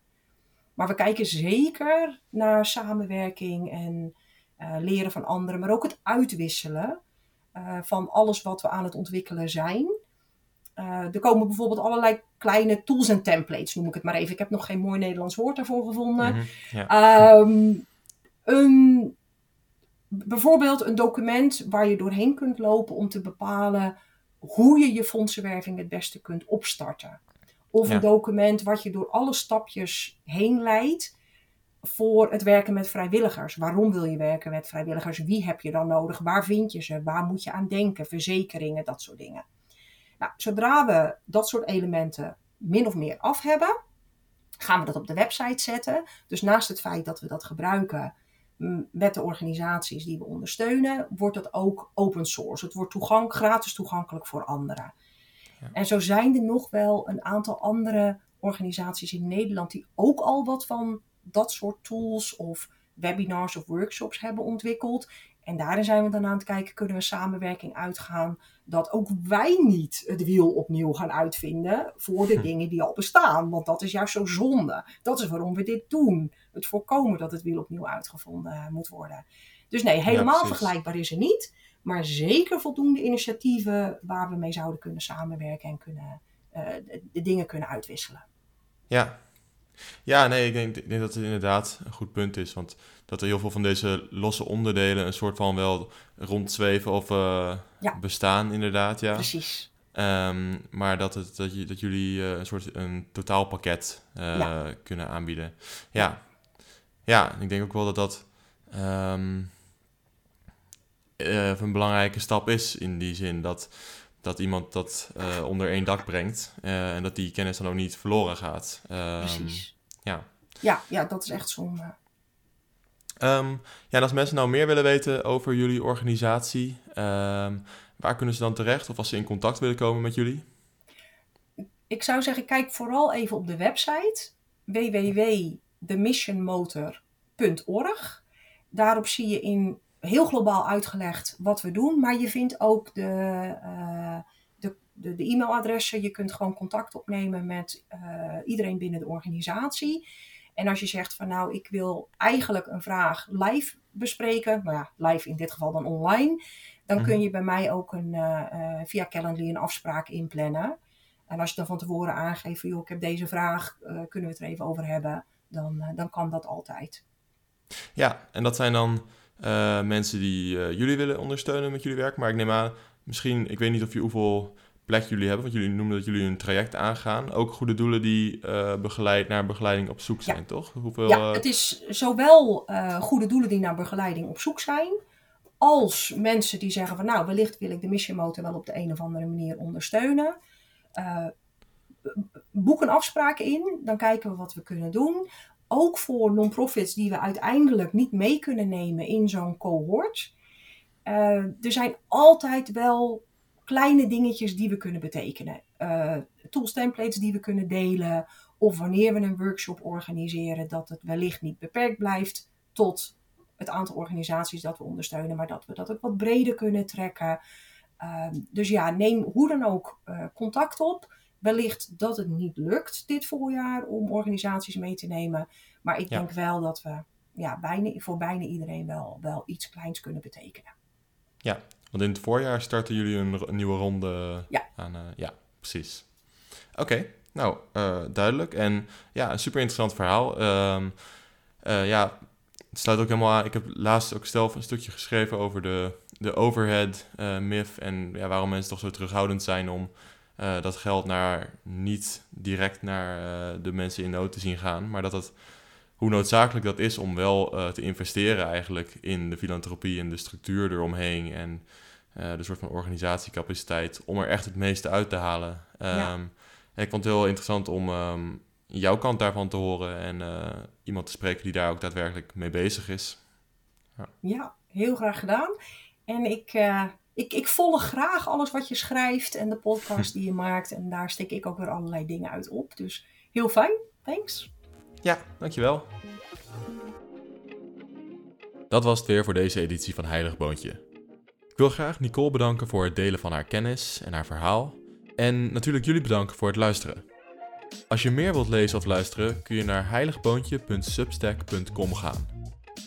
Maar we kijken zeker naar samenwerking en uh, leren van anderen, maar ook het uitwisselen uh, van alles wat we aan het ontwikkelen zijn. Uh, er komen bijvoorbeeld allerlei kleine tools en templates, noem ik het maar even. Ik heb nog geen mooi Nederlands woord daarvoor gevonden. Mm -hmm, ja. um, een, bijvoorbeeld een document waar je doorheen kunt lopen om te bepalen hoe je je fondsenwerving het beste kunt opstarten. Of ja. een document wat je door alle stapjes heen leidt voor het werken met vrijwilligers. Waarom wil je werken met vrijwilligers? Wie heb je dan nodig? Waar vind je ze? Waar moet je aan denken? Verzekeringen, dat soort dingen. Nou, zodra we dat soort elementen min of meer af hebben, gaan we dat op de website zetten. Dus naast het feit dat we dat gebruiken met de organisaties die we ondersteunen, wordt dat ook open source. Het wordt toegang, gratis toegankelijk voor anderen. Ja. En zo zijn er nog wel een aantal andere organisaties in Nederland die ook al wat van dat soort tools of webinars of workshops hebben ontwikkeld. En daarin zijn we dan aan het kijken, kunnen we samenwerking uitgaan dat ook wij niet het wiel opnieuw gaan uitvinden voor de hm. dingen die al bestaan. Want dat is juist zo zonde. Dat is waarom we dit doen. Het voorkomen dat het wiel opnieuw uitgevonden moet worden. Dus nee, helemaal vergelijkbaar is er niet. Maar zeker voldoende initiatieven waar we mee zouden kunnen samenwerken en kunnen, uh, de dingen kunnen uitwisselen. Ja, ja, nee, ik denk, ik denk, dat het inderdaad een goed punt is. Want dat er heel veel van deze losse onderdelen een soort van wel rondzweven of uh, ja. bestaan, inderdaad. Ja. Precies. Um, maar dat, het, dat, je, dat jullie uh, een soort een totaalpakket uh, ja. kunnen aanbieden. Ja. ja, ik denk ook wel dat dat um, een belangrijke stap is in die zin. Dat, dat iemand dat onder één dak brengt en dat die kennis dan ook niet verloren gaat. Um, Precies. Ja. Ja, ja, dat is echt zonde. Um, ja, en als mensen nou meer willen weten over jullie organisatie, um, waar kunnen ze dan terecht? Of als ze in contact willen komen met jullie? Ik zou zeggen, kijk vooral even op de website www.themissionmotor.org. Daarop zie je in heel globaal uitgelegd wat we doen, maar je vindt ook de, uh, de, de, de, e-mailadressen. Je kunt gewoon contact opnemen met uh, iedereen binnen de organisatie. En als je zegt van nou, ik wil eigenlijk een vraag live bespreken, nou ja, live in dit geval dan online, dan kun mhm. je bij mij ook een, uh, via Calendly een afspraak inplannen. En als je dan van tevoren aangeeft van joh, ik heb deze vraag, kunnen we het er even over hebben, dan, dan kan dat altijd. Ja, en dat zijn dan mensen die jullie willen ondersteunen met jullie werk, maar ik neem aan, misschien, ik weet niet of je hoeveel plek jullie hebben. Want jullie noemen dat jullie een traject aangaan. Ook goede doelen die uh, begeleid naar begeleiding op zoek zijn, toch? Hoeveel, ja, eh, het is zowel goede doelen die naar begeleiding op zoek zijn. als mensen die zeggen van nou, wellicht wil ik de Mission Motor wel op de een of andere manier ondersteunen. Boek een afspraak in, dan kijken we wat we kunnen doen. Ook voor non-profits die we uiteindelijk niet mee kunnen nemen in zo'n cohort. Uh, er zijn altijd wel kleine dingetjes die we kunnen betekenen. Uh, tools, templates die we kunnen delen. Of wanneer we een workshop organiseren, dat het wellicht niet beperkt blijft tot het aantal organisaties dat we ondersteunen, maar dat we dat ook wat breder kunnen trekken. Uh, dus ja, neem hoe dan ook uh, contact op. Wellicht dat het niet lukt dit voorjaar om organisaties mee te nemen. Maar ik ja. denk wel dat we ja, bijna, voor bijna iedereen wel, wel iets kleins kunnen betekenen. Ja, want in het voorjaar starten jullie een, een nieuwe ronde ja. aan. Uh, ja, precies. Oké, okay, nou uh, duidelijk. En ja, een super interessant verhaal. Um, uh, ja, het sluit ook helemaal aan. Ik heb laatst ook zelf een stukje geschreven over de, de overhead myth. En ja, waarom mensen toch zo terughoudend zijn om uh, dat geld naar, niet direct naar uh, de mensen in nood te zien gaan. Maar dat het, hoe noodzakelijk dat is om wel uh, te investeren eigenlijk in de filantropie en de structuur eromheen. En de soort van organisatiecapaciteit om er echt het meeste uit te halen. Ja. En ik vond het heel interessant om um, jouw kant daarvan te horen en iemand te spreken die daar ook daadwerkelijk mee bezig is. Ja, ja heel graag gedaan. En ik ik, ik volg graag alles wat je schrijft en de podcast die je maakt. En daar steek ik ook weer allerlei dingen uit op. Dus heel fijn. Thanks. Ja, dankjewel. Dat was het weer voor deze editie van Heilig Boontje. Ik wil graag Nicole bedanken voor het delen van haar kennis en haar verhaal. En natuurlijk jullie bedanken voor het luisteren. Als je meer wilt lezen of luisteren, kun je naar heiligboontje.substack.com gaan.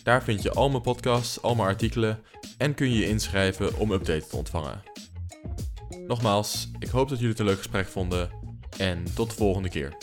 Daar vind je al mijn podcasts, al mijn artikelen en kun je je inschrijven om updates te ontvangen. Nogmaals, ik hoop dat jullie het een leuk gesprek vonden en tot de volgende keer.